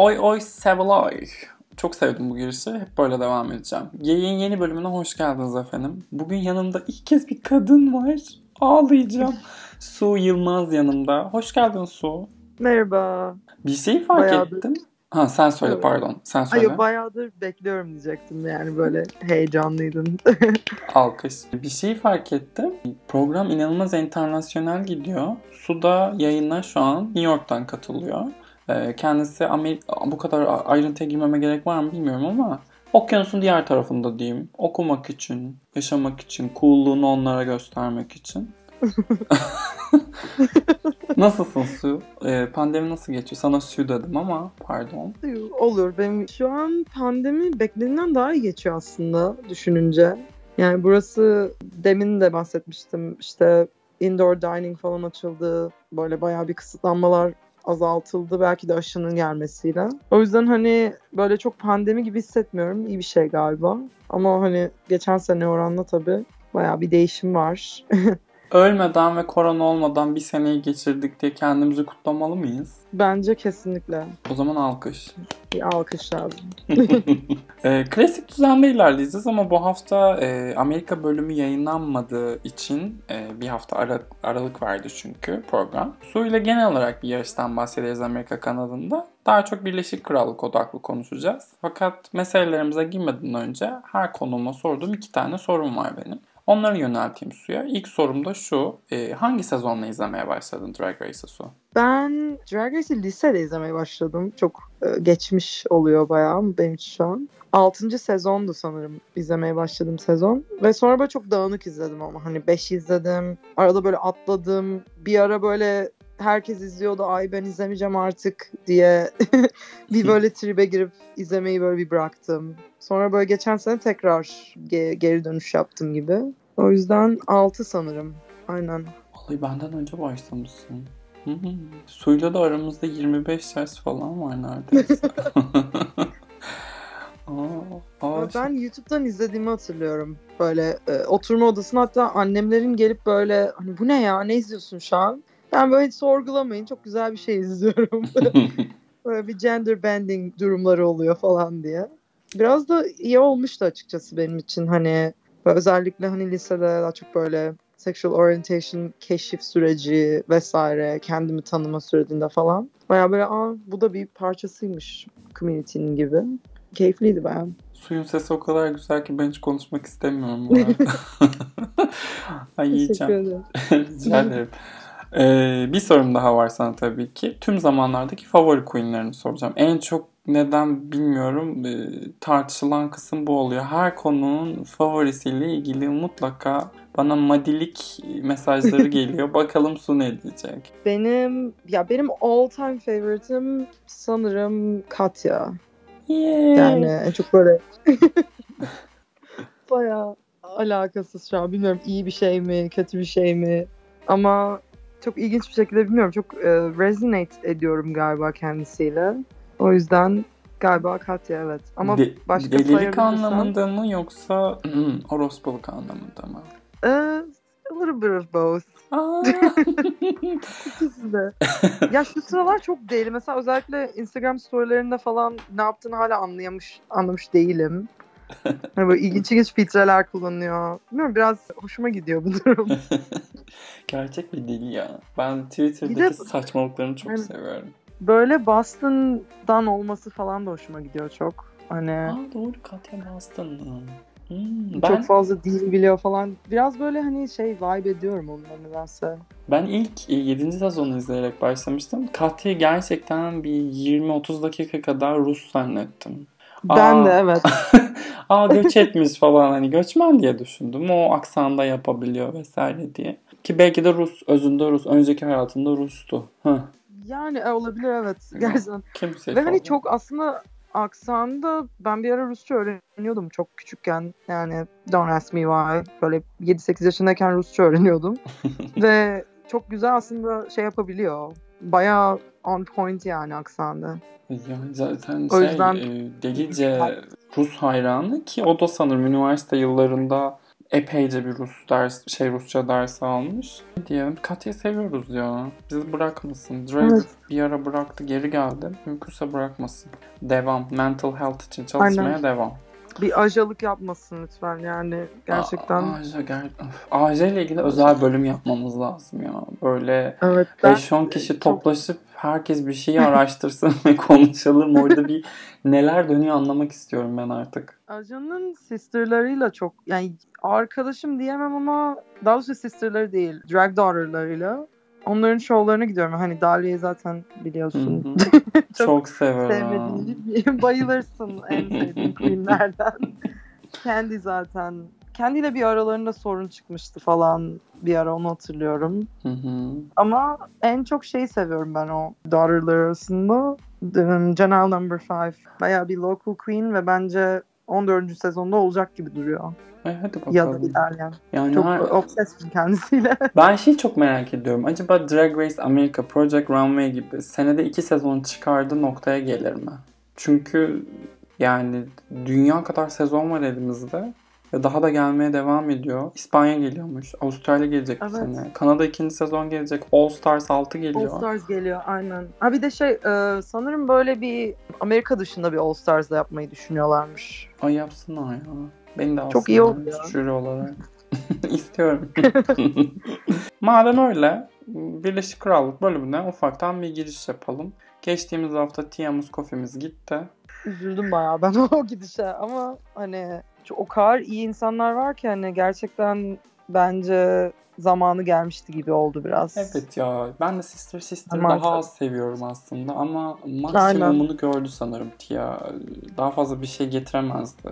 Oy oy Sevilay. Çok sevdim bu girişi. Hep böyle devam edeceğim. Yayın yeni bölümüne hoş geldiniz efendim. Bugün yanımda ilk kez bir kadın var. Ağlayacağım. Su Yılmaz yanımda. Hoş geldin Su. Merhaba. Bir şey fark Bayağıdır. ettim. Ha sen söyle Evet. pardon. Sen Ay söyle. yok, bayağıdır bekliyorum diyecektim yani böyle heyecanlıydın. Alkış. Bir şey fark ettim. Program inanılmaz internasyonel gidiyor. Su da yayına şu an New York'tan katılıyor. Ee, Kendisi Amerika, bu kadar ayrıntıya girmeme gerek var mı bilmiyorum ama okyanusun diğer tarafında diyeyim. Okumak için, yaşamak için, coolluğunu onlara göstermek için. Nasılsın Su? Ee, pandemi nasıl geçiyor? Sana Su dedim ama pardon. Olur benim şu an pandemi beklediğimden daha iyi geçiyor aslında düşününce. Yani burası demin de bahsetmiştim işte indoor dining falan açıldı. Böyle bayağı bir kısıtlanmalar azaltıldı belki de aşının gelmesiyle. O yüzden hani böyle çok pandemi gibi hissetmiyorum. İyi bir şey galiba. Ama hani geçen sene oranla tabii bayağı bir değişim var. Ölmeden ve korona olmadan bir seneyi geçirdik diye kendimizi kutlamalı mıyız? Bence kesinlikle O zaman alkış. bir alkış lazım. E, klasik düzende ilerleyeceğiz ama bu hafta e, Amerika bölümü yayınlanmadığı için e, bir hafta ara- aralık verdi çünkü program. Su ile genel olarak bir yarıştan bahsederiz Amerika kanadında. Daha çok Birleşik Krallık odaklı konuşacağız. Fakat meselelerimize girmeden önce her konuma sorduğum iki tane sorum var benim. Onları yönelteyim Su'ya. İlk sorum da şu. e, hangi sezonla izlemeye başladın Drag Race'ı Su? Ben Drag Race'i lisede izlemeye başladım. Çok e, geçmiş oluyor bayağı benim için şu an. 6. sezondu sanırım izlemeye başladığım sezon. Ve sonra böyle çok dağınık izledim ama. Hani 5 izledim. Arada böyle atladım. Bir ara böyle herkes izliyordu. Ay ben izlemeyeceğim artık diye bir böyle tribe girip izlemeyi böyle bir bıraktım. Sonra böyle geçen sene tekrar ge- geri dönüş yaptım gibi. O yüzden 6 sanırım. Aynen. Vallahi benden önce başlamışsın. Hı hı. Suyla da aramızda 25 yaş falan var neredeyse. Aa, aa, Ben YouTube'dan izlediğimi hatırlıyorum. Böyle e, oturma odasına hatta annemlerin gelip böyle hani bu ne ya ne izliyorsun şu an? Ben böyle hiç sorgulamayın çok güzel bir şey izliyorum. böyle bir gender bending durumları oluyor falan diye. Biraz da iyi olmuştu açıkçası benim için hani özellikle hani lisede daha çok böyle sexual orientation keşif süreci vesaire kendimi tanıma sürecinde falan. Baya böyle aa bu da bir parçasıymış community'nin gibi. Keyifliydi bayağı. Suyun sesi o kadar güzel ki ben hiç konuşmak istemiyorum bu arada. Ay yiyeceğim. Rica ederim. Ee, bir sorum daha var sana tabii ki. Tüm zamanlardaki favori queenlerini soracağım. En çok neden bilmiyorum ee, tartışılan kısım bu oluyor. Her konunun favorisiyle ilgili mutlaka bana madilik mesajları geliyor. Bakalım Su ne diyecek. Benim ya benim all time favorite'im sanırım Katya. Yeah. Yani çok böyle bayağı alakasız şu an. Bilmiyorum iyi bir şey mi, kötü bir şey mi. Ama çok ilginç bir şekilde bilmiyorum. Çok e, resonate ediyorum galiba kendisiyle. O yüzden galiba Katya evet. Ama De- başka delilik sayabilirsem- anlamında mı yoksa hmm, orospuluk anlamında mı? e, a little bit of both. İkisi de. ya şu sıralar çok deli. Mesela özellikle Instagram storylerinde falan ne yaptığını hala anlayamış, anlamış değilim. Hani böyle ilginç ilginç filtreler kullanıyor. Bilmiyorum biraz hoşuma gidiyor bu durum. Gerçek bir deli ya. Ben Twitter'daki de- saçmalıklarını çok Aynen. seviyorum. Böyle Boston'dan olması falan da hoşuma gidiyor çok. Hani Aa doğru Katya Boston'lı. Hmm, çok ben, fazla dil biliyor falan. Biraz böyle hani şey vibe ediyorum onunla nedense. ben ilk 7. sezonu izleyerek başlamıştım. Katya'yı gerçekten bir 20-30 dakika kadar Rus zannettim. Ben Aa. de evet. Aa göç etmiş falan hani göçmen diye düşündüm. O aksanda yapabiliyor vesaire diye. Ki belki de Rus, özünde Rus. Önceki hayatında Rus'tu. Heh. Yani e, olabilir evet. Gerçekten. Kimse Ve hani çok aslında aksanı ben bir ara Rusça öğreniyordum çok küçükken. Yani don't ask me why. Böyle 7-8 yaşındayken Rusça öğreniyordum. Ve çok güzel aslında şey yapabiliyor. Bayağı on point yani aksanı. Yani zaten O şey yüzden- e, delice Rus hayranı ki o da sanırım üniversite yıllarında epeyce bir Rus ders, şey Rusça dersi almış. Diyelim Katya'yı seviyoruz ya. Bizi bırakmasın. Drake Evet. bir ara bıraktı geri geldi. Mümkünse bırakmasın. Devam. Mental health için çalışmaya Aynen. devam. Bir ajalık yapmasın lütfen yani gerçekten. Aa, AJ, ger- Öf, AJ ile ilgili özel bölüm yapmamız lazım ya. Böyle evet ben 5-10 kişi çok- toplaşıp herkes bir şeyi araştırsın ve konuşalım. Orada bir neler dönüyor anlamak istiyorum ben artık. Ajan'ın sisterlarıyla çok yani arkadaşım diyemem ama daha doğrusu sisterları değil drag daughterlarıyla onların şovlarına gidiyorum. Hani Dalia'yı zaten Hı biliyorsun. hı. Çok Çok severim. Bayılırsın en sevdiğim queenlerden. Kendi zaten. Kendiyle bir aralarında sorun çıkmıştı falan bir ara onu hatırlıyorum. Hı hı. Ama en çok şeyi seviyorum ben o daughterlar arasında. Janelle Number 5. Bayağı bir local queen ve bence 14. sezonda olacak gibi duruyor. E, hadi bakalım. Ya da İtalyan. Yani Çok her- obsesim kendisiyle. ben şeyi çok merak ediyorum. Acaba Drag Race America, Project Runway gibi senede iki sezon çıkardığı noktaya gelir mi? Çünkü yani dünya kadar sezon var elimizde. Ve daha da gelmeye devam ediyor. İspanya geliyormuş. Avustralya gelecek bu Evet. sene. Kanada ikinci sezon gelecek. All Stars 6 All geliyor. Stars geliyor aynen. Ha bir de şey e, sanırım böyle bir Amerika dışında bir All Stars'da yapmayı düşünüyorlarmış. Ay yapsınlar ya. Beni de Çok iyi oldu ya. Jüri olarak. İstiyorum. Madem öyle Birleşik Krallık bölümüne ufaktan bir giriş yapalım. Geçtiğimiz hafta Tia'mız kofemiz gitti. Üzüldüm bayağı ben o gidişe ama hani o kadar iyi insanlar var ki hani gerçekten bence zamanı gelmişti gibi oldu biraz. Evet ya ben de Sister Sister'ı Ama- daha az seviyorum aslında ama maksimumunu gördü sanırım Tia. Daha fazla bir şey getiremezdi.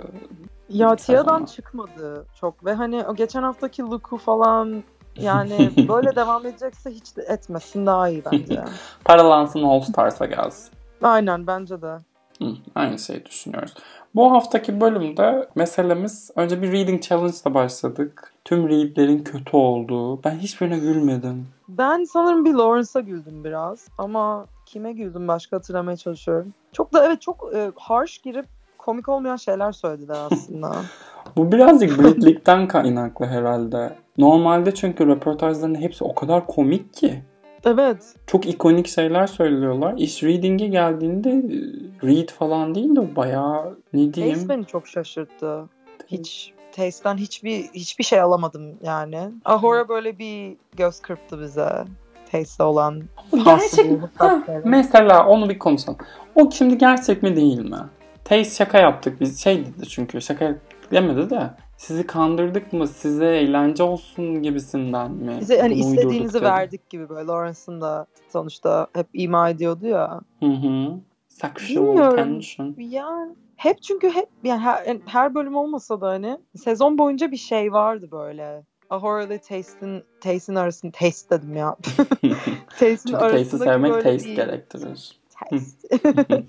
Ya Tia'dan çıkmadı çok ve hani o geçen haftaki look'u falan yani böyle devam edecekse hiç de etmesin daha iyi bence. Paralansın All Stars'a gelsin. Aynen bence de. Hı, aynı şeyi düşünüyoruz. Bu haftaki bölümde meselemiz önce bir reading challenge ile başladık. Tüm readlerin kötü olduğu. Ben hiçbirine gülmedim. Ben sanırım bir Lawrence'a güldüm biraz ama kime güldüm başka hatırlamaya çalışıyorum. Çok da evet çok e, harsh girip komik olmayan şeyler söylediler aslında. Bu birazcık Britlik'ten kaynaklı herhalde. Normalde çünkü röportajların hepsi o kadar komik ki. Evet. Çok ikonik şeyler söylüyorlar. İş reading'e geldiğinde e, read falan değil de bayağı ne diyeyim. Taste beni çok şaşırttı. Hiç Taste'den hiçbir hiçbir şey alamadım yani. Ahora böyle bir göz kırptı bize. Taste'le olan Gerçek Ha, mesela onu bir konuşalım. O şimdi gerçek mi değil mi? Taste şaka yaptık biz. Şey dedi çünkü şaka demedi de sizi kandırdık mı? Size eğlence olsun gibisinden mi? Bize hani Bunu istediğinizi verdik gibi böyle Lawrence'ın da sonuçta hep ima ediyordu ya. Hı hı. Sexual Bilmiyorum. tension. Yani hep çünkü hep yani her, her bölüm olmasa da hani sezon boyunca bir şey vardı böyle. Ahora ile Taste'in Taste'in arasında Taste dedim ya. Taste'in Çünkü taste'i sevmek böyle taste bir- gerektirir. Taste.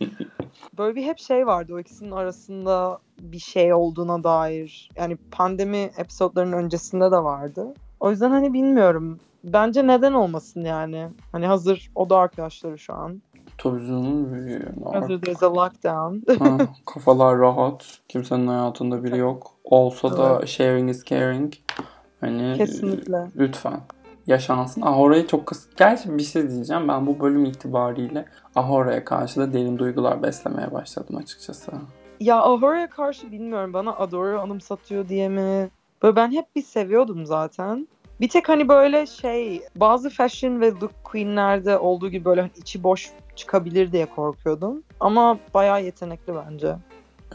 böyle bir hep şey vardı o ikisinin arasında bir şey olduğuna dair. Yani pandemi episodlarının öncesinde de vardı. O yüzden hani bilmiyorum. Bence neden olmasın yani. Hani hazır o da arkadaşları şu an. Tabii canım. Hazır there's a lockdown. ha, kafalar rahat. Kimsenin hayatında biri yok. Olsa da sharing is caring. Hani Kesinlikle. lütfen yaşansın. Ahora'yı çok kıs... Gerçi bir şey diyeceğim. Ben bu bölüm itibariyle Ahora'ya karşı da derin duygular beslemeye başladım açıkçası. Ya Ahora'ya karşı bilmiyorum bana Adora'yı anımsatıyor diye mi? Böyle ben hep bir seviyordum zaten. Bir tek hani böyle şey bazı fashion ve look queenlerde olduğu gibi böyle hani içi boş çıkabilir diye korkuyordum. Ama bayağı yetenekli bence.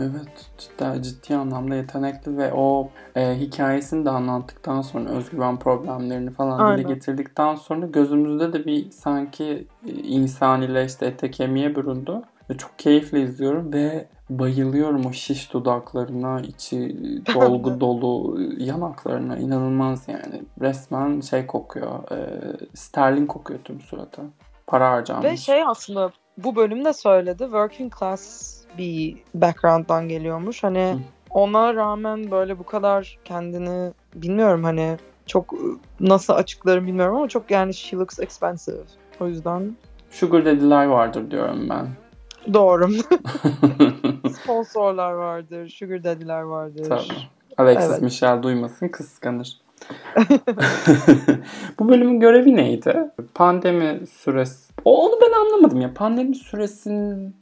Evet, ciddi, ciddi anlamda yetenekli ve o e, hikayesini de anlattıktan sonra özgüven problemlerini falan dile Aynen. getirdikten sonra gözümüzde de bir sanki e, insanileşti, ete kemiğe büründü. Ve çok keyifle izliyorum ve bayılıyorum o şiş dudaklarına, içi dolgu dolu yanaklarına. inanılmaz yani. Resmen şey kokuyor, e, sterlin kokuyor tüm suratı. Para harcanmış. Ve şey aslında bu bölümde söyledi working class bir background'dan geliyormuş. Hani Hı. ona rağmen böyle bu kadar kendini bilmiyorum hani çok ıı, nasıl açıklarım bilmiyorum ama çok yani she looks expensive. O yüzden Sugar Daddy'ler vardır diyorum ben. doğru. Sponsorlar vardır, sugar daddy'ler vardır. Tabii. Alexis Evet. Michel duymasın kıskanır. Bu bölümün görevi neydi? Pandemi süresi. O, onu ben anlamadım ya. Pandemi süresini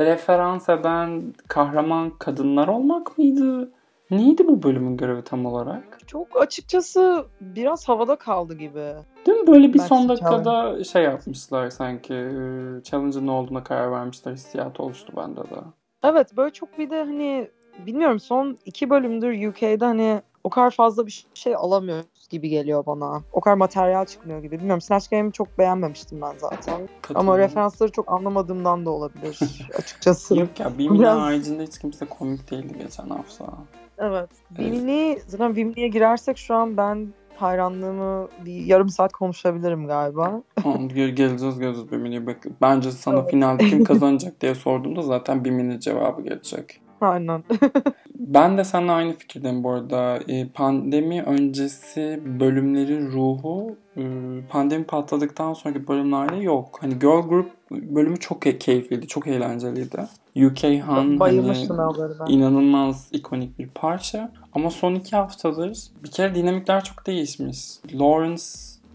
referans eden kahraman kadınlar olmak mıydı? Neydi bu bölümün görevi tam olarak? Çok açıkçası biraz havada kaldı gibi. Değil mi? Böyle bir Ben son dakikada şey yapmışlar sanki. e, Challenge'ın ne olduğuna karar vermişler. Hissiyatı oluştu bende de. Evet böyle çok bir de hani bilmiyorum son iki bölümdür UK'de hani o kadar fazla bir şey alamıyoruz gibi geliyor bana. O kadar materyal çıkmıyor gibi. Bilmiyorum Snatch Game'i çok beğenmemiştim ben zaten. Ama Katılıyorum. referansları çok anlamadığımdan da olabilir açıkçası. Yok ya Bimini Biraz- haricinde hiç kimse komik değildi geçen hafta. Evet. Evet. Zaten Vimini'ye girersek şu an ben hayranlığımı bir yarım saat konuşabilirim galiba. Tamam gel- geleceğiz geleceğiz Bimini'ye. Bence sana Evet. finalde kim kazanacak diye sorduğumda zaten Bimini cevabı gelecek. Aynen. Ben de seninle aynı fikirdeyim bu arada. Ee, Pandemi öncesi bölümlerin ruhu e, pandemi patladıktan sonraki bölümlerde yok. Hani Girl Group bölümü çok e- keyifliydi, çok eğlenceliydi. UK Han hani inanılmaz ikonik bir parça. Ama son iki haftadır bir kere dinamikler çok değişmiş. Lawrence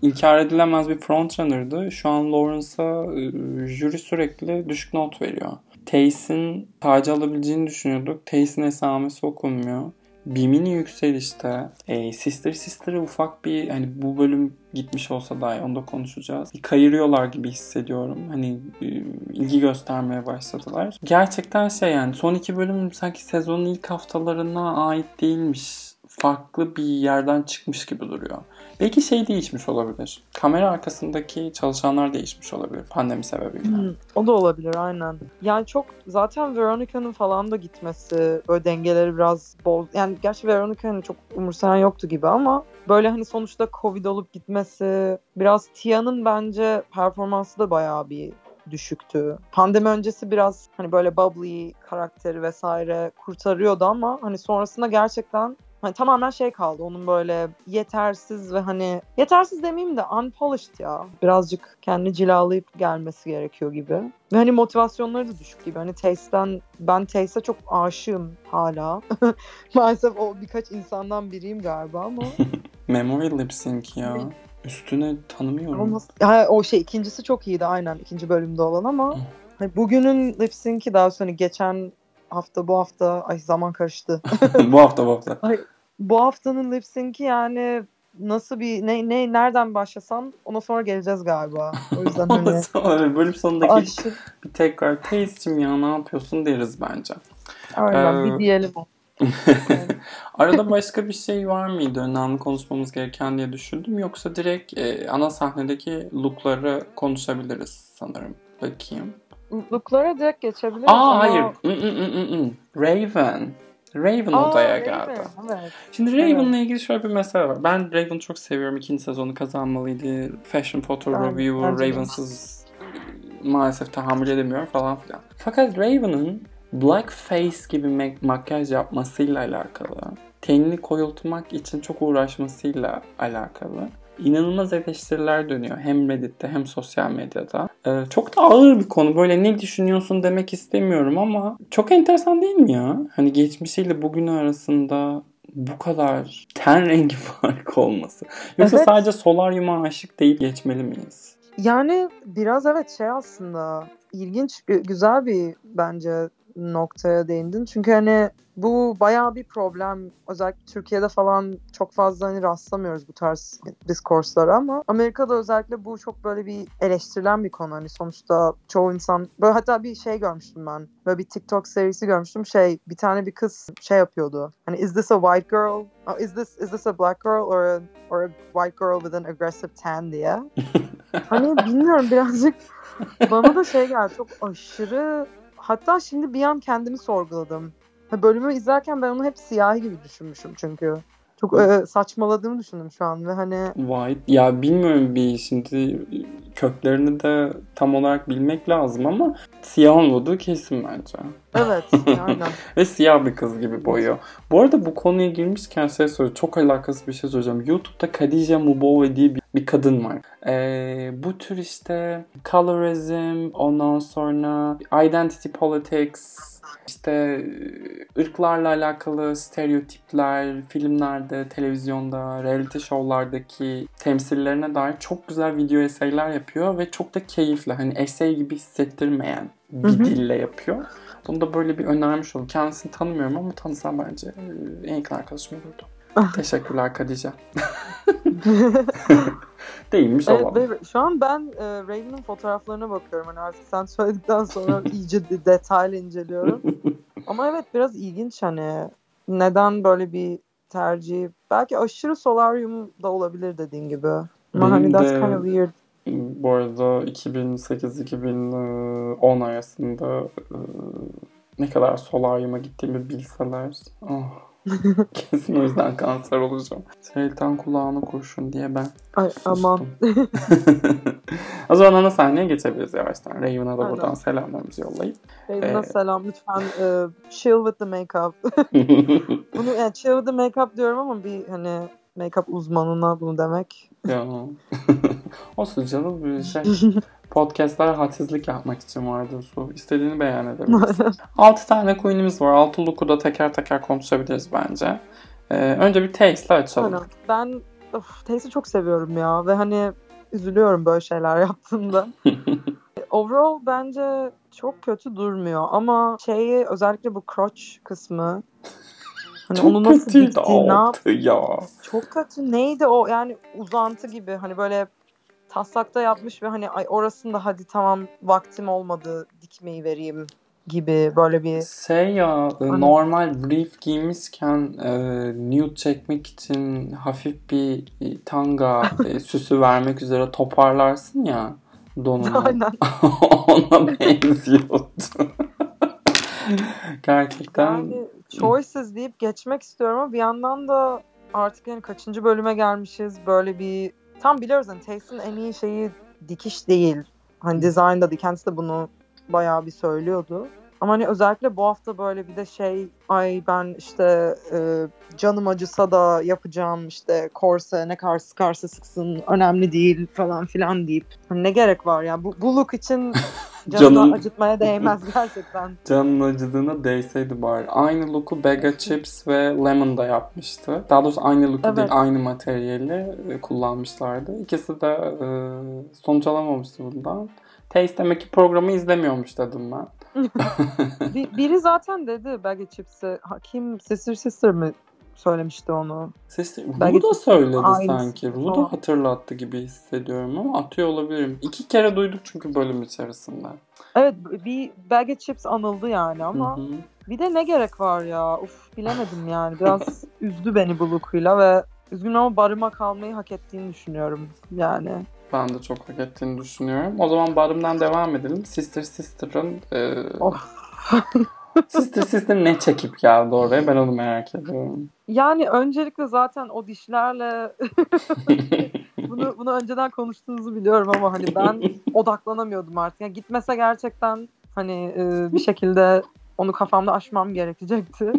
inkar edilemez bir frontrunner'dı. Şu an Lawrence'a e, jüri sürekli düşük not veriyor. Tace'in tacı alabileceğini düşünüyorduk. Tace'in esamesi okunmuyor. Bimini yükselişte. E, Sister Sister'ı ufak bir hani bu bölüm gitmiş olsa dahi onu da konuşacağız. Bir kayırıyorlar gibi hissediyorum. Hani e, ilgi göstermeye başladılar. Gerçekten şey yani son iki bölüm sanki sezonun ilk haftalarına ait değilmiş. Farklı bir yerden çıkmış gibi duruyor. Belki şey değişmiş olabilir. Kamera arkasındaki çalışanlar değişmiş olabilir pandemi sebebiyle. Hmm, o da olabilir aynen. Yani çok zaten Veronica'nın falan da gitmesi böyle dengeleri biraz boz. Yani gerçi Veronica'nın çok umursayan yoktu gibi ama böyle hani sonuçta Covid olup gitmesi biraz Tia'nın bence performansı da bayağı bir düşüktü. Pandemi öncesi biraz hani böyle bubbly karakteri vesaire kurtarıyordu ama hani sonrasında gerçekten Hani tamamen şey kaldı onun böyle yetersiz ve hani yetersiz demeyeyim de unpolished ya. Birazcık kendini cilalayıp gelmesi gerekiyor gibi. Ve hani motivasyonları da düşük gibi. Hani Taste'den ben Taste'e çok aşığım hala. Maalesef o birkaç insandan biriyim galiba ama. Memory lip sync ya. Üstüne tanımıyorum. ama Ha, o şey ikincisi çok iyiydi aynen ikinci bölümde olan ama hani bugünün lip sync'i daha sonra geçen hafta bu hafta ay zaman karıştı. bu hafta bu hafta. Bu haftanın lip sync'i yani nasıl bir ne ne nereden başlasam ona sonra geleceğiz galiba. O yüzden hani Sonra bölüm sonundaki aşırı bir tekrar Taste'cim ya ne yapıyorsun deriz bence. aynen Ee, bir diyelim. Arada başka bir şey var mıydı önemli konuşmamız gereken diye düşündüm. Yoksa direkt e, ana sahnedeki lookları konuşabiliriz sanırım. Bakayım. Look'lara direkt geçebiliriz Aa ama... hayır. Mm, mm, mm. Raven. Raven Aa, odaya Raven, geldi. Evet. Şimdi Raven'la ilgili şöyle bir mesele var. Ben Raven'ı çok seviyorum. İkinci sezonu kazanmalıydı. Fashion Photo Ben- Reviewer. Raven'sız maalesef tahammül edemiyorum falan filan. Fakat Raven'ın blackface gibi mak- makyaj yapmasıyla alakalı, tenini koyultmak için çok uğraşmasıyla alakalı inanılmaz eleştiriler dönüyor. Hem Reddit'te hem sosyal medyada. Ee, çok da ağır bir konu. Böyle ne düşünüyorsun demek istemiyorum ama çok enteresan değil mi ya? Hani geçmişiyle bugünü arasında bu kadar ten rengi farkı olması. Yoksa Evet. sadece solaryuma aşık deyip geçmeli miyiz? Yani biraz evet şey aslında ilginç, gü- güzel bir bence noktaya değindin. Çünkü hani bu bayağı bir problem. Özellikle Türkiye'de falan çok fazla hani rastlamıyoruz bu tarz diskurslara ama Amerika'da özellikle bu çok böyle bir eleştirilen bir konu. Hani sonuçta çoğu insan böyle hatta bir şey görmüştüm ben. Böyle bir TikTok serisi görmüştüm. Şey bir tane bir kız şey yapıyordu. Hani is this a white girl? Oh, is this is this a black girl or a, or a white girl with an aggressive tan diye. Hani bilmiyorum birazcık bana da şey geldi çok aşırı hatta şimdi bir an kendimi sorguladım. Bölümü izlerken ben onu hep siyahi gibi düşünmüşüm çünkü. Çok e, saçmaladığımı düşündüm şu an ve hani White. Ya bilmiyorum bir şimdi köklerini de tam olarak bilmek lazım ama siyah olmadığı kesin bence. evet aynen. Ve siyah bir kız gibi boyuyor. Bu arada bu konuya girmişken şey söyleyeyim. Çok alakasız bir şey söyleyeceğim. YouTube'da Khadija Mubove diye bir bir kadın var. Ee, bu tür işte colorism, ondan sonra identity politics, işte ırklarla alakalı stereotipler, filmlerde, televizyonda, reality show'lardaki temsillerine dair çok güzel video eseyler yapıyor ve çok da keyifli. Hani essay gibi hissettirmeyen bir Hı hı. dille yapıyor. Bunu da böyle bir önermiş oldum. Kendisini tanımıyorum ama tanısam bence e, en yakın arkadaşım olurdu. Teşekkürler Kadija. Değilmiş Evet, olalım. ve şu an ben e, Raven'ın fotoğraflarına bakıyorum. Hani artık sen söyledikten sonra iyice de detaylı inceliyorum. Ama evet biraz ilginç hani neden böyle bir tercih. Belki aşırı solaryum da olabilir dediğin gibi. Ama hani that's kind of weird. Bu arada 2008-2010 arasında e, ne kadar solaryuma gittiğimi bilseler. Oh. Kesin o yüzden kanser olacağım. Şeytan kulağına kurşun diye ben Ay aman. sustum. o zaman ana sahneye geçebiliriz yavaştan. Raven'a da Aynen. buradan selamlarımızı yollayıp. Raven'a Ee, selam lütfen e, chill with the makeup. Bunu yani chill with the makeup diyorum ama bir hani make-up uzmanına bunu demek. ya. Olsun canım bir şey. Podcastlar hadsizlik yapmak için vardır su. İstediğini beyan edebilirsin. 6 tane coin'imiz var. 6 look'u da teker teker konuşabiliriz bence. Ee, önce bir taste'le açalım. Aynen. Ben of, Taste'i çok seviyorum ya ve hani üzülüyorum böyle şeyler yaptığında. Overall bence çok kötü durmuyor ama şeyi özellikle bu crotch kısmı hani Çok onu nasıl diktiği ne yap ya. çok kötü neydi o yani uzantı gibi hani böyle taslakta yapmış ve hani ay orasında hadi tamam vaktim olmadı dikmeyi vereyim gibi böyle bir Şey ya Hani- normal brief giymişken e, nude çekmek için hafif bir e, tanga e, süsü vermek üzere toparlarsın ya donunu. aynen Ona benziyordu. Gerçekten Yani choices deyip geçmek istiyorum ama bir yandan da artık yani kaçıncı bölüme gelmişiz böyle bir tam biliyoruz hani Taste'in en iyi şeyi dikiş değil. Hani design da. Kendisi de bunu bayağı bir söylüyordu. Ama hani özellikle bu hafta böyle bir de şey ay ben işte e, canım acısa da yapacağım işte korse ne kadar sıkarsa sıksın önemli değil falan filan deyip hani ne gerek var ya bu, bu look için canını Canım- acıtmaya değmez gerçekten. canın acıdığına değseydi bari. Aynı look'u Bega Chips ve Lemon da yapmıştı. Daha doğrusu aynı look'u Evet. değil aynı materyali e, kullanmışlardı. İkisi de e, sonuç alamamıştı bundan. Taste demek ki programı izlemiyormuş dedim ben. Bir- biri zaten dedi Baggy Chips'e ha, kim Sister Sister mi söylemişti onu? Sesi, Belki Rulo da söyledi aynısı sanki. Falan. da hatırlattı gibi hissediyorum ama atıyor olabilirim. İki kere duyduk çünkü bölüm içerisinde. Evet bir Baggy Chips anıldı yani ama Hı hı. bir de ne gerek var ya uf bilemedim yani biraz üzdü beni bu look'uyla ve üzgünüm ama barıma kalmayı hak ettiğini düşünüyorum yani. Ben de çok hak ettiğini düşünüyorum. O zaman barımdan devam edelim. Sister Sister'ın e, Of. Sister Sister ne çekip geldi oraya ben onu merak ediyorum. Yani öncelikle zaten o dişlerle bunu bunu önceden konuştuğunuzu biliyorum ama hani ben odaklanamıyordum artık. Yani gitmese gerçekten hani e, bir şekilde onu kafamda aşmam gerekecekti.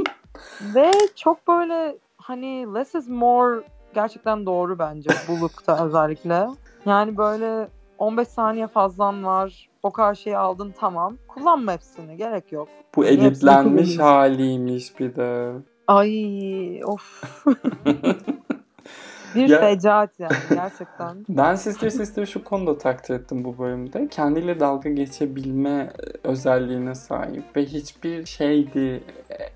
Ve çok böyle hani less is more gerçekten doğru bence bu lookta özellikle. Yani böyle 15 saniye fazlan var. O kadar şeyi aldın tamam. Kullanma hepsini. Gerek yok. Bu editlenmiş haliymiş bir de. Ay of. Bir Ya- fecaat yani gerçekten. Ben Sister Sister'ı şu konuda takdir ettim bu bölümde. Kendiyle dalga geçebilme özelliğine sahip ve hiçbir şeydi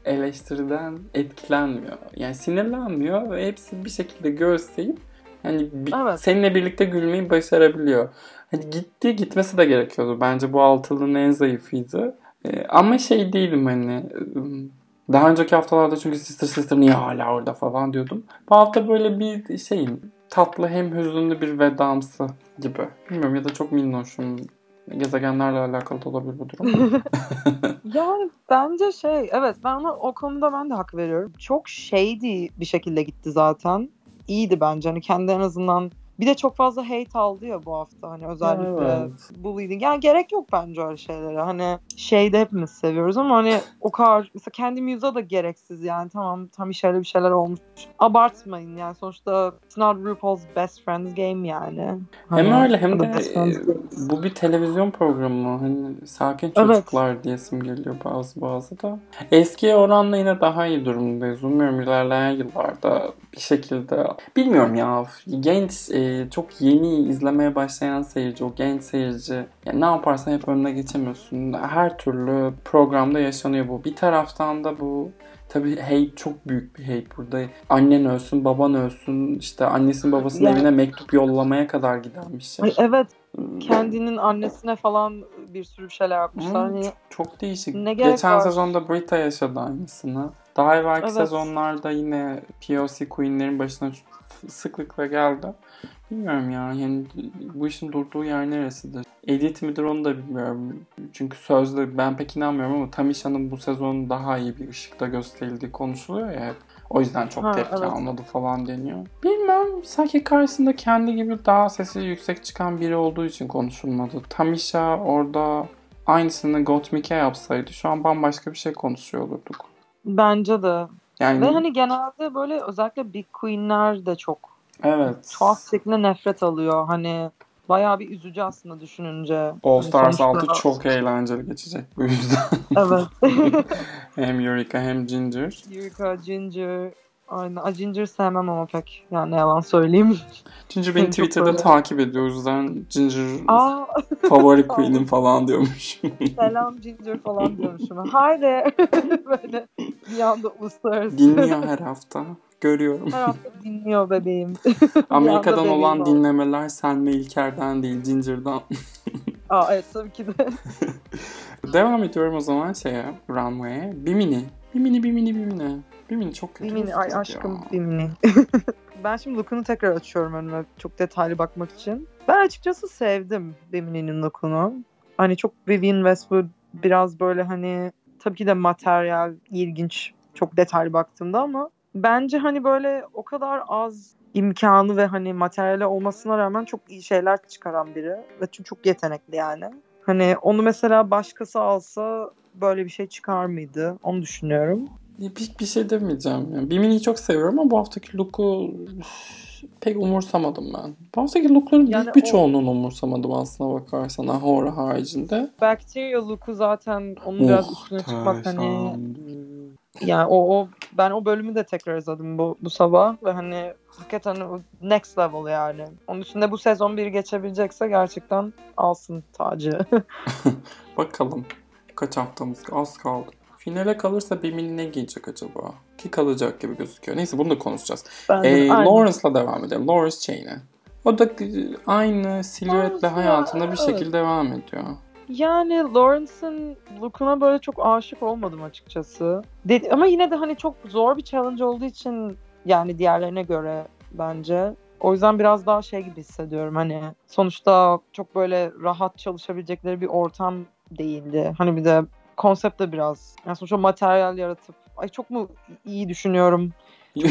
eleştiriden etkilenmiyor. Yani sinirlenmiyor ve hepsi bir şekilde göğüsleyip yani bi- Evet. seninle birlikte gülmeyi başarabiliyor. Hani gitti gitmesi de gerekiyordu. Bence bu altılının en zayıfıydı. Ee, ama şey değilim hani daha önceki haftalarda çünkü Sister Sister niye hala orada falan diyordum. Bu hafta böyle bir şeyim tatlı hem hüzünlü bir vedamsı gibi. Bilmiyorum ya da çok minnoşum. Gezegenlerle alakalı da olabilir bu durum. Yani bence şey evet ben ona o konuda ben de hak veriyorum. Çok shady bir şekilde gitti zaten. İyiydi bence. Hani kendi en azından Bir de çok fazla hate aldı ya bu hafta hani özellikle Evet. bullying. Yani gerek yok bence öyle şeylere. Hani şeyde hepimiz seviyoruz ama hani o kadar mesela kendi müziğe da gereksiz yani tamam tam işlerle bir şeyler olmuş. Abartmayın yani sonuçta it's not RuPaul's best friends game yani. Hem Hani öyle hem o da de e, bu bir televizyon programı. Hani sakin Evet. çocuklar diyesim geliyor bazı bazı da. Eskiye oranla yine daha iyi durumdayız. Umuyorum ilerleyen yıllarda bir şekilde bilmiyorum ya genç e, çok yeni izlemeye başlayan seyirci o genç seyirci yani ne yaparsan hep önüne geçemiyorsun. Her türlü programda yaşanıyor bu. Bir taraftan da bu Tabii hate çok büyük bir hate burada. Annen ölsün, baban ölsün, işte annesinin babasının Yani- evine mektup yollamaya kadar giden bir şey. Ay, evet kendinin annesine falan bir sürü şeyler yapmışlar. Hmm, Hani çok, çok değişik. Ne Geçen var? sezonda Brita yaşadı aynısını. Daha evvelki Evet. sezonlarda yine POC Queen'lerin başına sıklıkla geldi. Bilmiyorum ya. Yani bu işin durduğu yer neresidir? Edit midir onu da bilmiyorum. Çünkü sözde ben pek inanmıyorum ama Tamisha'nın bu sezon daha iyi bir ışıkta gösterildiği konuşuluyor ya hep. O yüzden çok Ha, tepki evet. almadı falan deniyor. Bilmem sanki karşısında kendi gibi daha sesi yüksek çıkan biri olduğu için konuşulmadı. Tamisha orada aynısını Gottmik'e yapsaydı şu an bambaşka bir şey konuşuyor olurduk. bence de. Yani Ve hani genelde böyle özellikle Big Queen'ler de çok evet. tuhaf şekilde nefret alıyor. Hani bayağı bir üzücü aslında düşününce. All Hani Stars sonuçta- 6 çok eğlenceli geçecek bu yüzden. Evet. hem Eureka hem Ginger. Eureka, Ginger. Aynen. Ay, Ginger sevmem ama pek. Yani yalan söyleyeyim. Ginger beni Twitter'da böyle. takip ediyor. O yüzden Ginger Aa favori queen'im falan diyormuş. selam Ginger falan diyormuşum. There. Böyle bir anda uluslararası. Dinliyor her hafta. Görüyorum. Dinliyor bebeğim. Amerika'dan bebeğim olan var. dinlemeler Selma İlker'den değil Ginger'dan. Aa evet tabii ki de. Devam ediyorum o zaman şeye, Runway'e. Bimini. Bimini, Bimini, Bimini. Bimini çok kötü. Bimini ay aşkım ya. Bimini. ben şimdi look'unu tekrar açıyorum önüme çok detaylı bakmak için. Ben açıkçası sevdim Bimini'nin look'unu. Hani çok Vivienne Westwood biraz böyle hani tabii ki de materyal ilginç çok detaylı baktığımda ama bence hani böyle o kadar az imkanı ve hani materyali olmasına rağmen çok iyi şeyler çıkaran biri ve çünkü çok yetenekli yani. Hani onu mesela başkası alsa böyle bir şey çıkar mıydı? Onu düşünüyorum. Bir, bir şey demeyeceğim. Yani Bimini'yi çok seviyorum ama bu haftaki look'u pek umursamadım ben. Bu haftaki look'ların Yani büyük bir o- çoğunluğunu umursamadım aslına bakarsan. Ahora haricinde. Bacteria look'u zaten onun biraz üstüne çıkmak hani. Yani o, o ben o bölümü de tekrar izledim bu, bu sabah ve hani hakikaten next level yani. Onun üstünde bu sezon bir geçebilecekse gerçekten alsın tacı. Bakalım. Kaç haftamız az kaldı. Finale kalırsa Bimini ne giyecek acaba? Ki kalacak gibi gözüküyor. Neyse bunu da konuşacağız. ben Ee. Lawrence'la devam edelim. Lawrence Chain'e. O da aynı silüetle hayatına bir evet. şekilde devam ediyor. Yani Lawrence'ın look'una böyle çok aşık olmadım açıkçası. Dedi, ama yine de hani çok zor bir challenge olduğu için yani diğerlerine göre bence. O yüzden biraz daha şey gibi hissediyorum hani sonuçta çok böyle rahat çalışabilecekleri bir ortam değildi. Hani bir de konsept de biraz yani sonuçta materyal yaratıp ay çok mu iyi düşünüyorum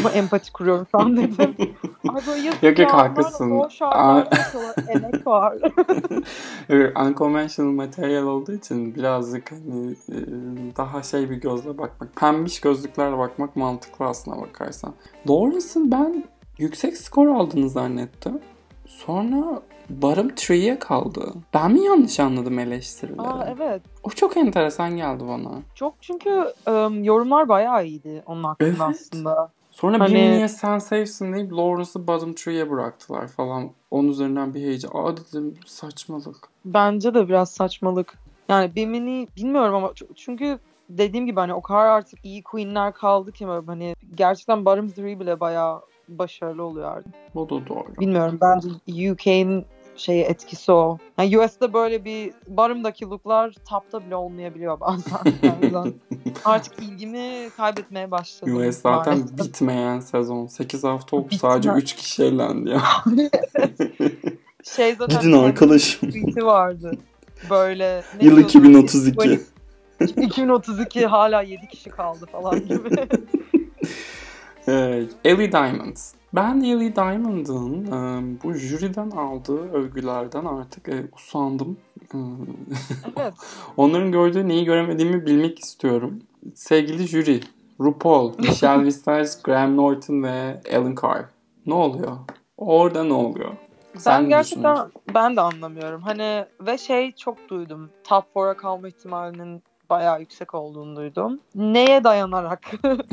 çok empati kuruyorum şu an dedim. Ay böyle yazık Yok, yok, ya, haklısın. Yaşıyorlar, emek var. Evet, Unconventional material olduğu için birazcık hani e, daha şey bir gözle bakmak. Pembiş gözlüklerle bakmak mantıklı aslına bakarsan. Lawrence'ın ben yüksek skor aldığını zannettim. Sonra Bottom 3'ye kaldı. Ben mi yanlış anladım eleştirileri? Aa evet. O çok enteresan geldi bana. Çok çünkü ım, yorumlar bayağı iyiydi onun hakkında Evet. aslında. Sonra Hani- bir miniye sen safe'sin deyip Lawrence'ı bottom 3'ye bıraktılar falan. Onun üzerinden bir heyecan. Aa dedim saçmalık. Bence de biraz saçmalık. Yani Bimini bilmiyorum ama çünkü dediğim gibi hani o kadar artık iyi queenler kaldı ki böyle hani gerçekten Bottom 3 bile bayağı başarılı oluyor artık. O da doğru. Bilmiyorum bence UK'nin şeyi etkisi o. Yani US'de böyle bir bottom'daki looklar top'ta bile olmayabiliyor bazen. Yani artık ilgimi kaybetmeye başladım. US zaten maalesef. bitmeyen sezon. 8 hafta oldu sadece 3 kişi elendi ya. şey zaten Gidin arkadaşım. tweet'i vardı. Böyle ne Yıl diyordu? 2032. 2032 hala 7 kişi kaldı falan gibi. Evet. Ellie Diamond. Ben Ellie Diamond'ın e, bu jüriden aldığı övgülerden artık e, usandım. E, Evet. Onların gördüğü neyi göremediğimi bilmek istiyorum. Sevgili jüri, RuPaul, Michelle Visage, Graham Norton ve Alan Carr. Ne oluyor? Orada ne oluyor? Sen ben gerçekten ben de anlamıyorum. Hani ve şey çok duydum. Top 4'a kalma ihtimalinin bayağı yüksek olduğunu duydum. Neye dayanarak?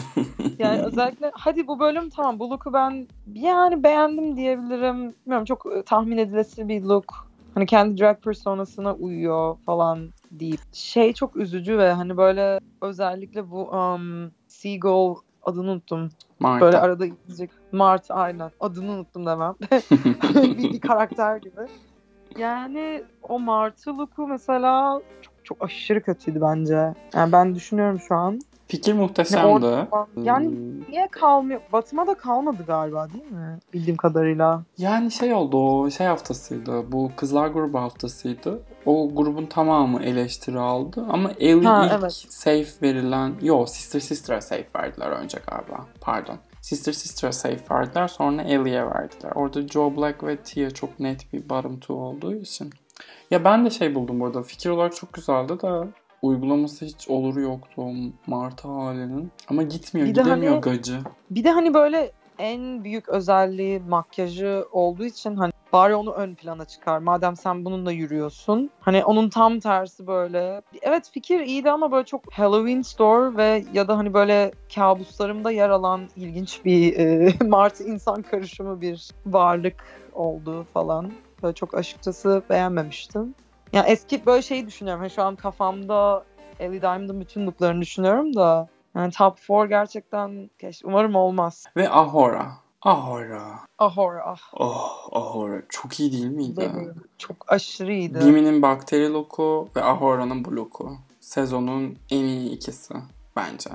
yani özellikle hadi bu bölüm tamam bu look'u ben yani beğendim diyebilirim. Bilmiyorum çok e, tahmin edilesi bir look. Hani kendi drag personasına uyuyor falan deyip. Şey çok üzücü ve hani böyle özellikle bu um, Seagull adını unuttum. Marta. Böyle arada gidecek. Mart aynen. Adını unuttum demem. bir, bir karakter gibi. Yani o Martı look'u mesela çok, çok aşırı kötüydü bence. Yani ben düşünüyorum şu an. Fikir muhteşemdi. yani Hmm, niye kalmıyor? Batıma da kalmadı galiba değil mi? Bildiğim kadarıyla. Yani şey oldu o şey haftasıydı. Bu kızlar grubu haftasıydı. O grubun tamamı eleştiri aldı. Ama Ellie Ha, ilk evet. safe verilen... Yo Sister Sister'a safe verdiler önce galiba. Pardon. Sister Sister'a safe verdiler sonra Ellie'ye verdiler. Orada Joe Black ve Tia çok net bir bottom two olduğu için. Ya ben de şey buldum burada. Fikir olarak çok güzeldi de uygulaması hiç oluru yoktu o Marta halinin. Ama gitmiyor, Bir de gidemiyor hani- gacı. Bir de hani böyle en büyük özelliği makyajı olduğu için hani bari onu ön plana çıkar. Madem sen bununla yürüyorsun. Hani onun tam tersi böyle. Evet fikir iyiydi ama böyle çok Halloween Store ve ya da hani böyle kabuslarımda yer alan ilginç bir e, Martı insan karışımı bir varlık oldu falan. Böyle çok açıkçası beğenmemiştim. Yani eski böyle şeyi düşünüyorum. Hani şu an kafamda Ellie Diamond'ın bütün looklarını düşünüyorum da yani top 4 gerçekten keşke umarım olmaz. Ve Ahora. Ahora. Ahor ah Oh Ahora. Çok iyi değil miydi? bebeğim. Çok aşırı iyiydi. Gimi'nin bakteri loku ve Ahora'nın bu loku. Sezonun en iyi ikisi bence.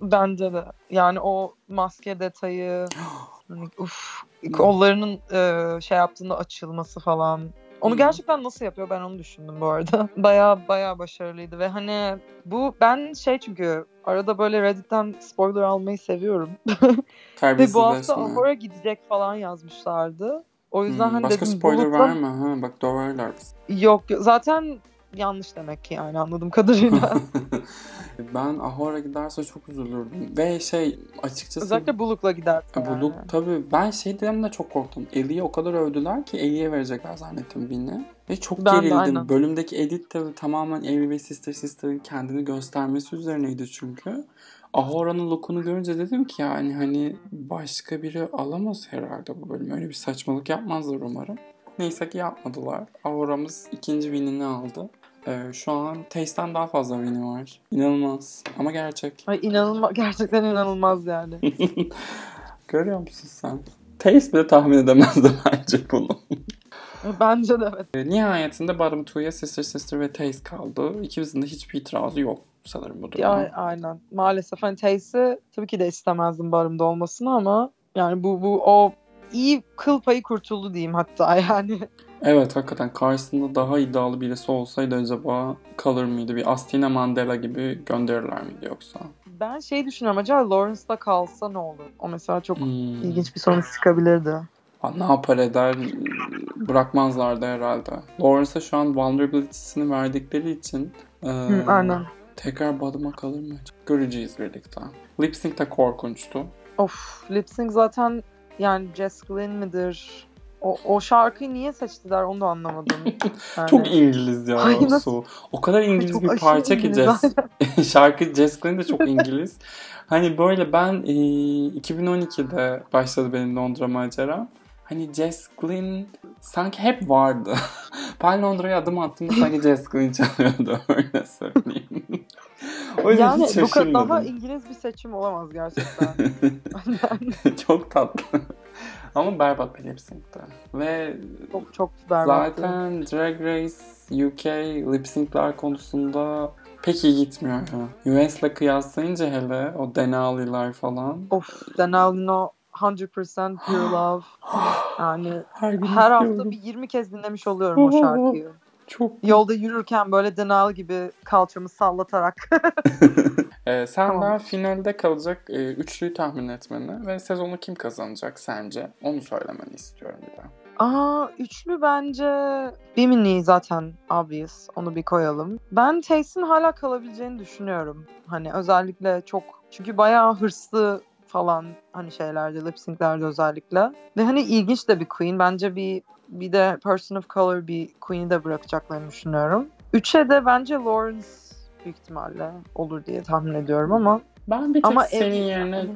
Bence de. Yani o maske detayı hani, uf, kollarının e, şey yaptığında açılması falan. Onu Hı. gerçekten nasıl yapıyor ben onu düşündüm bu arada. Baya baya başarılıydı ve hani bu ben şey çünkü arada böyle Reddit'ten spoiler almayı seviyorum. Ve bu hafta. Ahora gidecek falan yazmışlardı. O yüzden Hmm, hani başka dedim spoiler Bulut'la- verme ha bak. Yok yok. zaten yanlış demek ki yani anladığım kadarıyla. Ben Ahora giderse çok üzülürdüm. Ve şey açıkçası Özellikle Buluk'la giderse bu yani. look tabii ben şeyden de çok korktum. Ellie'ye o kadar övdüler ki Ellie'ye verecekler zannettim Vin'i. Ve çok Ben de, gerildim. aynen. Bölümdeki edit de tamamen Ellie ve Sister Sister'ın kendini göstermesi üzerineydi çünkü. Ahora'nın lookunu görünce dedim ki yani hani başka biri alamaz herhalde bu bölüm. Öyle bir saçmalık yapmazlar umarım. Neyse ki yapmadılar. Ahora'mız ikinci winini aldı. Ee, şu an Taste'den daha fazla win'i var. İnanılmaz. Ama gerçek. Ay inanılmaz gerçekten inanılmaz yani. Görüyor musun sen? Taste bile tahmin edemezdi bence bunu. Bence de evet. Nihayetinde Bottom Two'ya Sister Sister ve Taste kaldı. İkimizin de hiçbir itirazı yok sanırım bu duruma. Ya, aynen. Maalesef hani Tace'i tabii ki de istemezdim barımda olmasını ama yani bu bu o iyi kıl payı kurtuldu diyeyim hatta yani. Evet hakikaten karşısında daha iddialı birisi olsaydı acaba kalır mıydı? Bir Astina Mandela gibi gönderirler miydi yoksa? Ben şey düşünüyorum acaba Lawrence'da kalsa ne olur? O mesela çok Hmm. ilginç bir sonuç çıkabilirdi. Ne yapar eder bırakmazlardı herhalde. Lawrence'a şu an vulnerability'sini verdikleri için e, Hı, aynen. tekrar Bottom'a kalır mı? Göreceğiz birlikte. Lip Sync de korkunçtu. Of lip sync zaten yani Jess Glynn midir? O, o şarkıyı niye seçtiler onu da anlamadım. Yani. Çok İngiliz ya Ay, nasıl- Su. O kadar İngiliz Çok bir parça ki Jess. Şarkı Jess Glynn de çok İngiliz. hani böyle ben e, 2012'de başladı benim Londra maceram. Hani Jess Glynn sanki hep vardı. ben Londra'ya adım attığımda sanki Jess Glynn çalıyordu öyle söyleyeyim. o yüzden yani hiç bu kadar daha İngiliz bir seçim olamaz gerçekten. çok tatlı. Ama berbat bir lip sync'ti. Ve çok çok berbattı. Zaten Drag Race UK lip sync'ler konusunda pek iyi gitmiyor ya. US'le kıyaslayınca hele o Denali'ler falan. Of Denalino 100% Pure Love. Yani Her her hafta bir 20 kez dinlemiş oluyorum o şarkıyı. Çok Yolda yürürken böyle Denal gibi kalçamı sallatarak. Ee, senden Tamam. finalde kalacak e, üçlüyü tahmin etmeni ve sezonu kim kazanacak sence? Onu söylemeni istiyorum bir de. Aa üçlü bence Bimini zaten obvious. Onu bir koyalım. Ben Tace'in hala kalabileceğini düşünüyorum. Hani özellikle çok çünkü bayağı hırslı falan hani şeylerde lip sync'lerde özellikle. Ve hani ilginç de bir queen. Bence bir bir de person of color bir queen'i de bırakacaklarını düşünüyorum. Üçe de bence Lawrence büyük ihtimalle olur diye tahmin ediyorum ama Ben bir tek Ama senin ev- yerine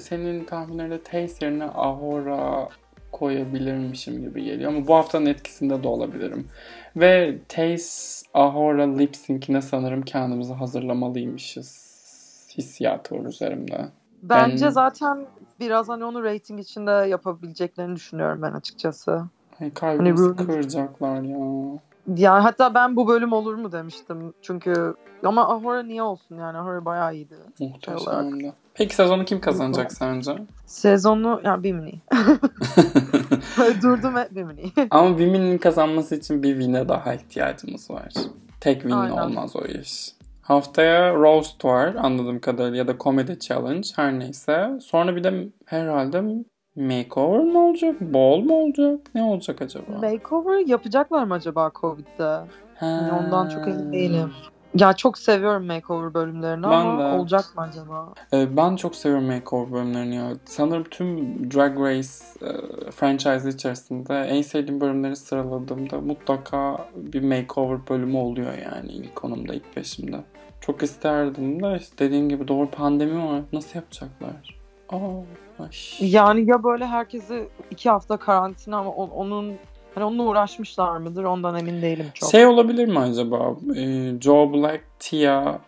senin tahminlerinde Taste yerine Ahora koyabilirmişim gibi geliyor ama bu haftanın etkisinde de olabilirim. Ve Taste Ahora lip sync'ine sanırım kendimizi hazırlamalıymışız. Hissiyatı var üzerimde. bence Ben- zaten biraz hani onu rating içinde yapabileceklerini düşünüyorum ben açıkçası. Ay, kalbimizi Ruben- kıracaklar ya. Yani hatta ben bu bölüm olur mu demiştim. Çünkü ama Ahura niye olsun yani Ahura bayağı iyiydi. Muhteşemdi. Peki sezonu kim kazanacak sence? Sezonu yani Bimini. Durdum ve Bimini. Ama Women'in kazanması için bir win'e daha ihtiyacımız var. Tek win Aynen. olmaz o iş. Haftaya Roast var anladığım kadarıyla ya da Comedy Challenge her neyse. Sonra bir de herhalde makeover mı olacak? Ball mu olacak? Ne olacak acaba? Makeover yapacaklar mı acaba Covid'de? Yani ondan çok emin değilim. Ya çok seviyorum makeover bölümlerini Ben ama de. olacak mı acaba? Ee, Ben çok seviyorum makeover bölümlerini ya. Sanırım tüm Drag Race e, franchise içerisinde en sevdiğim bölümleri sıraladığımda mutlaka bir makeover bölümü oluyor yani ilk konumda, ilk peşimde. Çok isterdim de işte dediğim gibi doğru pandemi var. Nasıl yapacaklar? Aa, ay. Yani ya böyle herkesi iki hafta karantina ama onun hani onunla uğraşmışlar mıdır ondan emin değilim çok. Şey olabilir mi acaba? Ee, Joe Black, Tia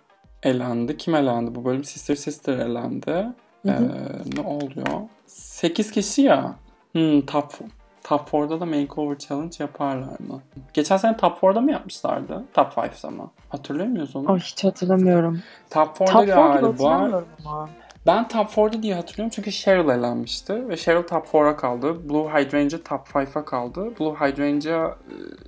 elendi. Kim elendi bu bölüm? Sister Sister elendi. Hı hı. Ee, ne oluyor? 8 kişi ya. Hmm, top, top 4'da da Makeover Challenge yaparlar mı? Geçen sene Top 4'da mı yapmışlardı? Top 5'da mı? Hatırlıyor muyuz onu? Ay hiç hatırlamıyorum. Top 4'da Top 4 gibi galiba. hatırlamıyorum ama. Ben Top 4'da diye hatırlıyorum çünkü Cheryl elenmişti ve Cheryl Top 4'a kaldı. Blue Hydrangea Top 5'a kaldı. Blue Hydrangea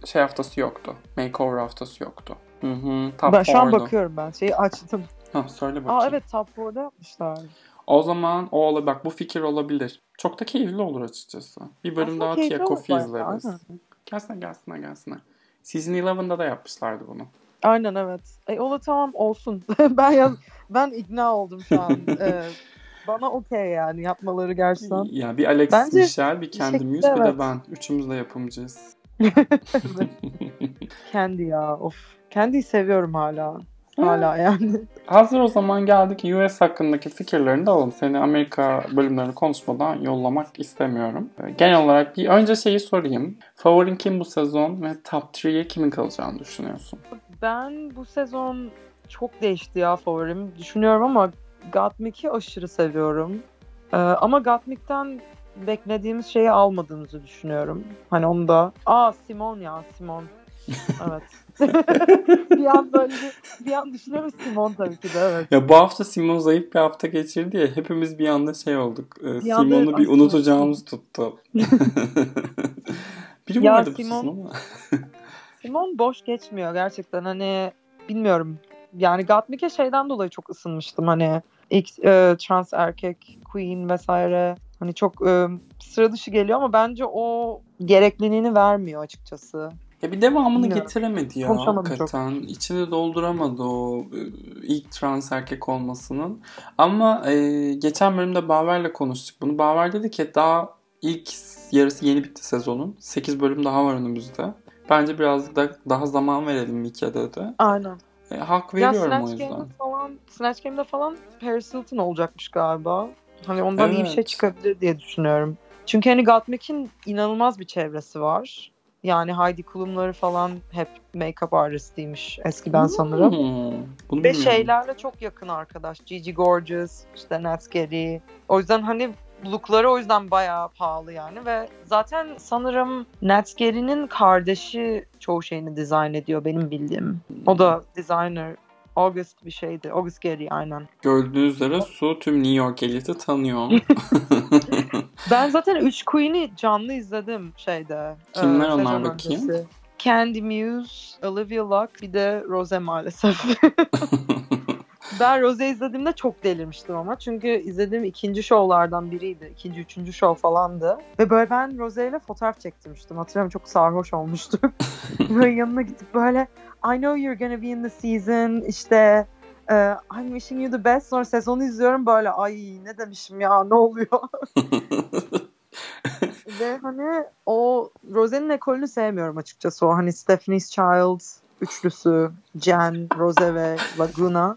e, şey haftası yoktu. Makeover haftası yoktu. Hı hı. Top ben şu an 4'du. bakıyorum ben. Şeyi açtım. Ha, söyle bakayım. Aa evet Top 4'da yapmışlar. O zaman o olabilir. Bak bu fikir olabilir. Çok da keyifli olur açıkçası. Bir bölüm Aslında daha Tia Coffee izleriz. aynen. Gelsene gelsene gelsene. Season 11'da da yapmışlardı bunu. Aynen evet. E, o da tamam olsun. ben yaz, ben ikna oldum şu an. Ee, bana okey yani yapmaları gerçekten. Ya bir Alex Bence Michel, bir Candy şekilde Muse, bir de evet. ben. Üçümüz de yapımcıyız. Kendi ya of. Kendiyi seviyorum hala. Hala yani. Hazır o zaman geldik US hakkındaki fikirlerini de alalım. Seni Amerika bölümlerini konuşmadan yollamak istemiyorum. Ee, Genel olarak bir önce şeyi sorayım. Favorin kim bu sezon ve top 3'ye kimin kalacağını düşünüyorsun? Ben bu sezon çok değişti ya favorim. Düşünüyorum ama Gottmik'i aşırı seviyorum. Ee, ama Gottmik'ten beklediğimiz şeyi almadığımızı düşünüyorum. Hani onu da... Aa Simon ya Simon. Evet. bir an böyle bir, bir an düşünüyorum Simon tabii ki de evet. Ya bu hafta Simon zayıf bir hafta geçirdi ya hepimiz bir anda şey olduk. Ee, Bir anda Simon'u bir aslında- unutacağımız tuttu. Biri Ya vardı bu Simon- sezon ama. Simon boş geçmiyor gerçekten hani bilmiyorum. Yani Gottmik'e şeyden dolayı çok ısınmıştım hani ilk e, trans erkek queen vesaire hani çok e, sıra dışı geliyor ama bence o gerekliliğini vermiyor açıkçası. Ya bir devamını Bilmiyorum. getiremedi ya hakikaten. İçini dolduramadı o e, ilk trans erkek olmasının. Ama e, geçen bölümde Baver'le konuştuk bunu. Baver dedi ki daha ilk yarısı yeni bitti sezonun. 8 bölüm daha var önümüzde. Bence birazcık da daha zaman verelim Mike dedi. Aynen. E, hak Ya veriyorum o Snatch yüzden. Game'de falan Snatch Game'de falan Paris Hilton olacakmış galiba. Hani ondan iyi bir şey Evet. çıkabilir diye düşünüyorum. Çünkü hani Gottmik'in inanılmaz bir çevresi var. Yani Heidi Klum'ları falan hep make-up artistiymiş eskiden sanırım. Hmm, bunu Ve bilmiyorum. şeylerle çok yakın arkadaş. Gigi Gorgeous, işte Nat Gary. O yüzden hani lookları o yüzden bayağı pahalı yani ve zaten sanırım Nat Gary'nin kardeşi çoğu şeyini dizayn ediyor benim bildiğim. O da designer. August bir şeydi. August Gary aynen. Gördüğünüz üzere Su tüm New York eliti tanıyor. Ben zaten 3 Queen'i canlı izledim şeyde. Kimler e, onlar bakayım? öncesi. Candy Muse, Olivia Lux bir de Rose maalesef. ben Rose izlediğimde çok delirmiştim ama. Çünkü izlediğim ikinci şovlardan biriydi. İkinci, üçüncü şov falandı. Ve böyle ben Rose ile fotoğraf çektirmiştim. Hatırlıyorum çok sarhoş olmuştuk. böyle yanına gidip böyle I know you're gonna be in the season. İşte e, I'm wishing you the best. Sonra sezonu izliyorum böyle ay ne demişim ya ne oluyor? Ve hani o Rose'nin ekolünü sevmiyorum açıkçası. O hani Stephanie's Child üçlüsü, Jen, Rose ve Laguna.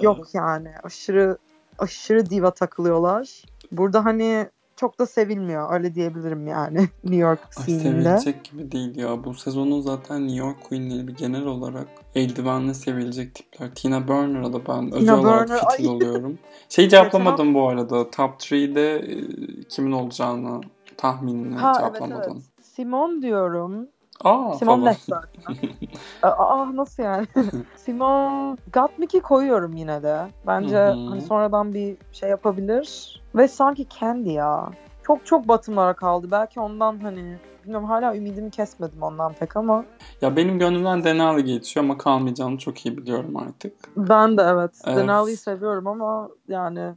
Yok yani aşırı aşırı diva takılıyorlar. Burada hani çok da sevilmiyor öyle diyebilirim yani New York scene'inde. sevilecek gibi değil ya. Bu sezonun zaten New York Queen'leri bir genel olarak eldivenle sevilecek tipler. Tina Burner'a da ben özel olarak Burner, fitil ay. oluyorum. Şey cevaplamadım bu arada. Top 3'de e, kimin olacağını tahminini Ha evet cevaplamadım. evet. Simon diyorum. Aa Simon zaten. Aa nasıl yani? Simon Gottmik'i koyuyorum yine de. Bence hani sonradan bir şey yapabilir. Ve sanki Candy ya. Çok çok batımlara kaldı. Belki ondan hani bilmiyorum hala ümidimi kesmedim ondan pek ama Ya benim gönlümden Denali geçiyor ama kalmayacağını çok iyi biliyorum artık. ben de evet, Evet. Denali'yi seviyorum ama yani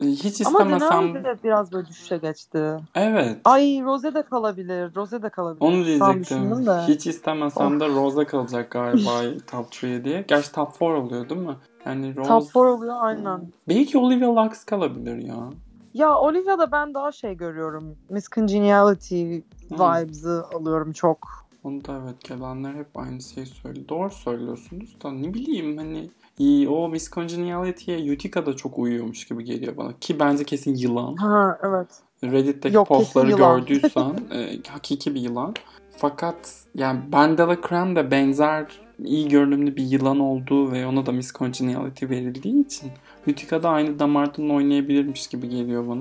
Hiç ama istemesem... Denali de biraz böyle düşüşe geçti. Evet. Ay Rose de kalabilir. Rose de kalabilir. Onu diyecektim. de. Hiç istemesem de Rose'a kalacak galiba top 3'ye diye. Gerçi top 4 oluyor değil mi? Yani Rose... Top 4 oluyor aynen. Belki Olivia Lux kalabilir ya. Ya Olivia'da ben daha şey görüyorum. Miss Congeniality vibes'ı alıyorum çok. Onu da evet gelenler hep aynı şeyi söylüyor. Doğru söylüyorsunuz da ne bileyim hani iyi, o Miss Congeniality'ye Utica da çok uyuyormuş gibi geliyor bana. Ki bence kesin yılan. Ha evet. Reddit'teki Yok, postları gördüysen e, hakiki bir yılan. Fakat yani Bandela Creme de benzer iyi görünümlü bir yılan olduğu ve ona da Miss Congeniality verildiği için Utica da aynı damardan oynayabilirmiş gibi geliyor bana.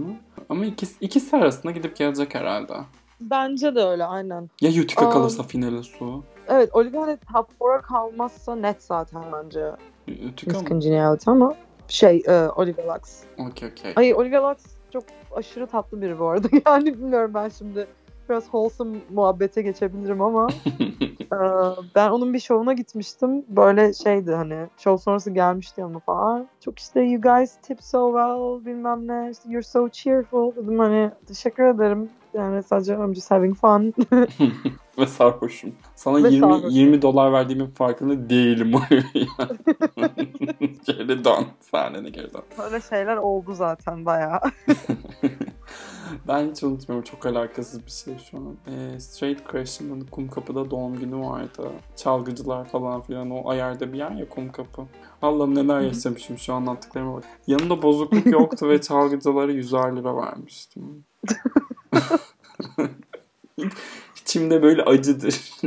Ama ikisi, ikisi arasında gidip gelecek herhalde. Bence de öyle aynen. Ya Utica Aa. kalırsa finale su. Evet Olivia hani top 4'a kalmazsa net zaten bence mı? Congeniality ama şey e, Olivia Lux. Okey okey. Ay Olivia Lux çok aşırı tatlı biri bu arada. Yani bilmiyorum ben şimdi biraz wholesome muhabbete geçebilirim ama e, ben onun bir şovuna gitmiştim. Böyle şeydi hani show sonrası gelmişti yanıma falan. Çok işte you guys tip so well bilmem ne işte you're so cheerful dedim hani teşekkür ederim. Yani sadece I'm just having fun. Ve sarhoşum. Sana Ve 20 sarhoşum. 20 dolar verdiğimin farkında değilim. geri dön. Sahnene geri dön. Öyle şeyler oldu zaten bayağı. Ben hiç unutmuyorum. Çok alakasız bir şey şu an. Ee, Straight Crash'ın Kumkapı'da doğum günü vardı. Çalgıcılar falan filan. O ayarda bir yer ya Kumkapı. Allah'ım neler yaşamışım şu anlattıklarıma bak. Yanında bozukluk yoktu ve çalgıcılara 100'er lira vermiştim. İçimde böyle acıdır.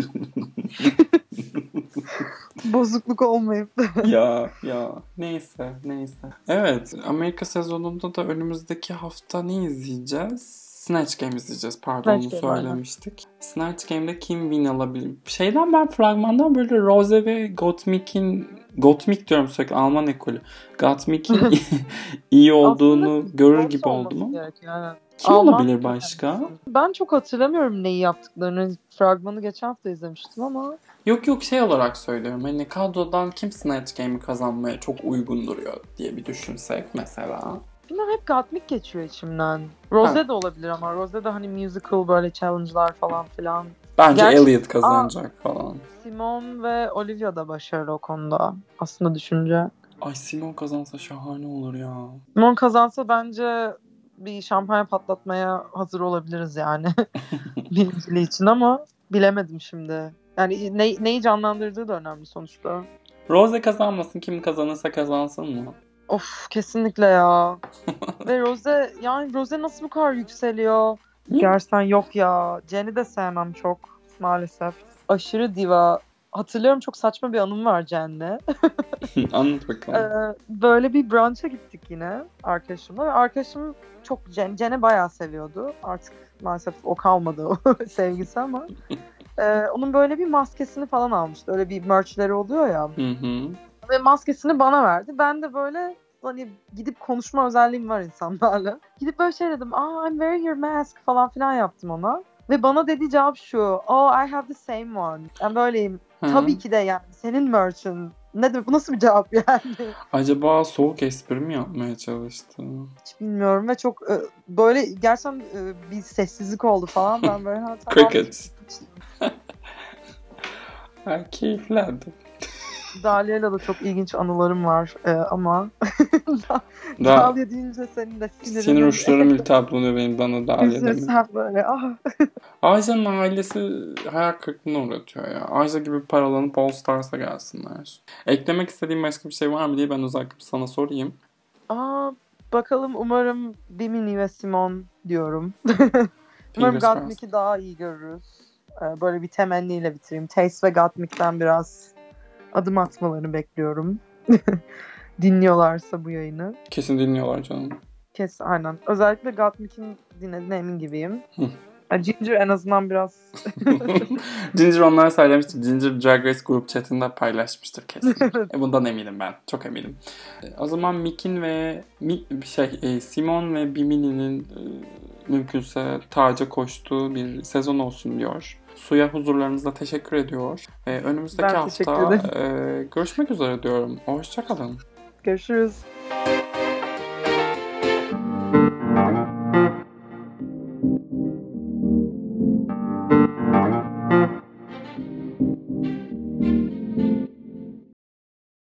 Bozukluk olmayıp. ya ya neyse neyse. Evet Amerika sezonunda da önümüzdeki hafta ne izleyeceğiz? Snatch Game izleyeceğiz. Pardon Snatch onu Game, aynen. söylemiştik. Snatch Game'de kim win alabilir? Şeyden ben fragmandan böyle Rose ve Gottmik'in Gottmik diyorum sürekli Alman ekolü. Gottmik'in iyi olduğunu görür gibi ama. Gerekiyor, aynen. Kim Alman olabilir başka? Ben çok hatırlamıyorum neyi yaptıklarını. Fragmanı geçen hafta izlemiştim ama. Yok yok şey olarak söylüyorum. Hani kadrodan kim Snatch Game'i kazanmaya çok uygun duruyor diye bir düşünsek mesela. Bilmem hep Gottmik geçiyor içimden. Rose Ha. de olabilir ama Rose de hani musical böyle challenge'lar falan filan. Bence Gerçi- Elliot kazanacak falan. Simon ve Olivia da başarılı o konuda. Aslında düşünce. Ay Simon kazansa şahane olur ya. Simon kazansa bence bir şampanya patlatmaya hazır olabiliriz yani. Birinciliği için ama bilemedim şimdi. Yani ne, neyi canlandırdığı da önemli sonuçta. Rose kazanmasın kim kazanırsa kazansın mı? Of kesinlikle ya. Ve Rose yani Rose nasıl bu kadar yükseliyor? Gerçekten yok ya. Jenny de sevmem çok maalesef. Aşırı diva. Hatırlıyorum çok saçma bir anım var Jen'le. Anlat bakalım. Ee, böyle bir brunch'a gittik yine arkadaşımla ve arkadaşım çok Jen, Jen'i bayağı seviyordu. Artık maalesef o kalmadı o sevgisi ama. Ee, onun böyle bir maskesini falan almıştı. Öyle bir merchleri oluyor ya. Hı hı. Ve maskesini bana verdi. Ben de böyle hani gidip konuşma özelliğim var insanlarla. Gidip böyle şey dedim. Aa I'm wearing your mask falan filan yaptım ona. Ve bana dediği cevap şu. Oh I have the same one. Ben böyleyim. Hı. Tabii ki de yani. Senin merch'ın. Ne demek bu nasıl bir cevap yani? Acaba soğuk espri mi yapmaya çalıştı? Hiç bilmiyorum ve çok e, böyle gerçekten e, bir sessizlik oldu falan. Ben böyle ha, tamam. Cricket. Ha, keyiflerdi. Dalia'yla da çok ilginç anılarım var e, ama Daha Dalia deyince senin de sinirin. sinir uçlarım iltihaplanıyor benim bana Dahlia demek. Sen böyle ah. Ajda'nın ailesi hayal kırıklığına uğratıyor ya. Ajda gibi paralanıp All Stars'a gelsinler. Eklemek istediğim başka bir şey var mı diye ben özellikle sana sorayım. Aa, bakalım umarım Bimini ve Simon diyorum. umarım. Gottmik'i daha iyi görürüz. Ee, böyle bir temenniyle bitireyim. Taste ve Gottmik'ten biraz adım atmalarını bekliyorum. Dinliyorlarsa bu yayını. Kesin dinliyorlar canım. Kes aynen. Özellikle Gottmik'in dinlediğine emin gibiyim. Ginger en azından biraz Ginger onlar söylemişti. Ginger Drag Race grup chatinde paylaşmıştır kesin. E, bundan eminim ben. Çok eminim. E, O zaman Mick'in ve Mi, şey e, Simon ve Bimini'nin e, mümkünse taca koştuğu bir sezon olsun diyor. Suya huzurlarınızda teşekkür ediyor. E, önümüzdeki Ben hafta e, görüşmek üzere diyorum. Hoşçakalın. görüşürüz.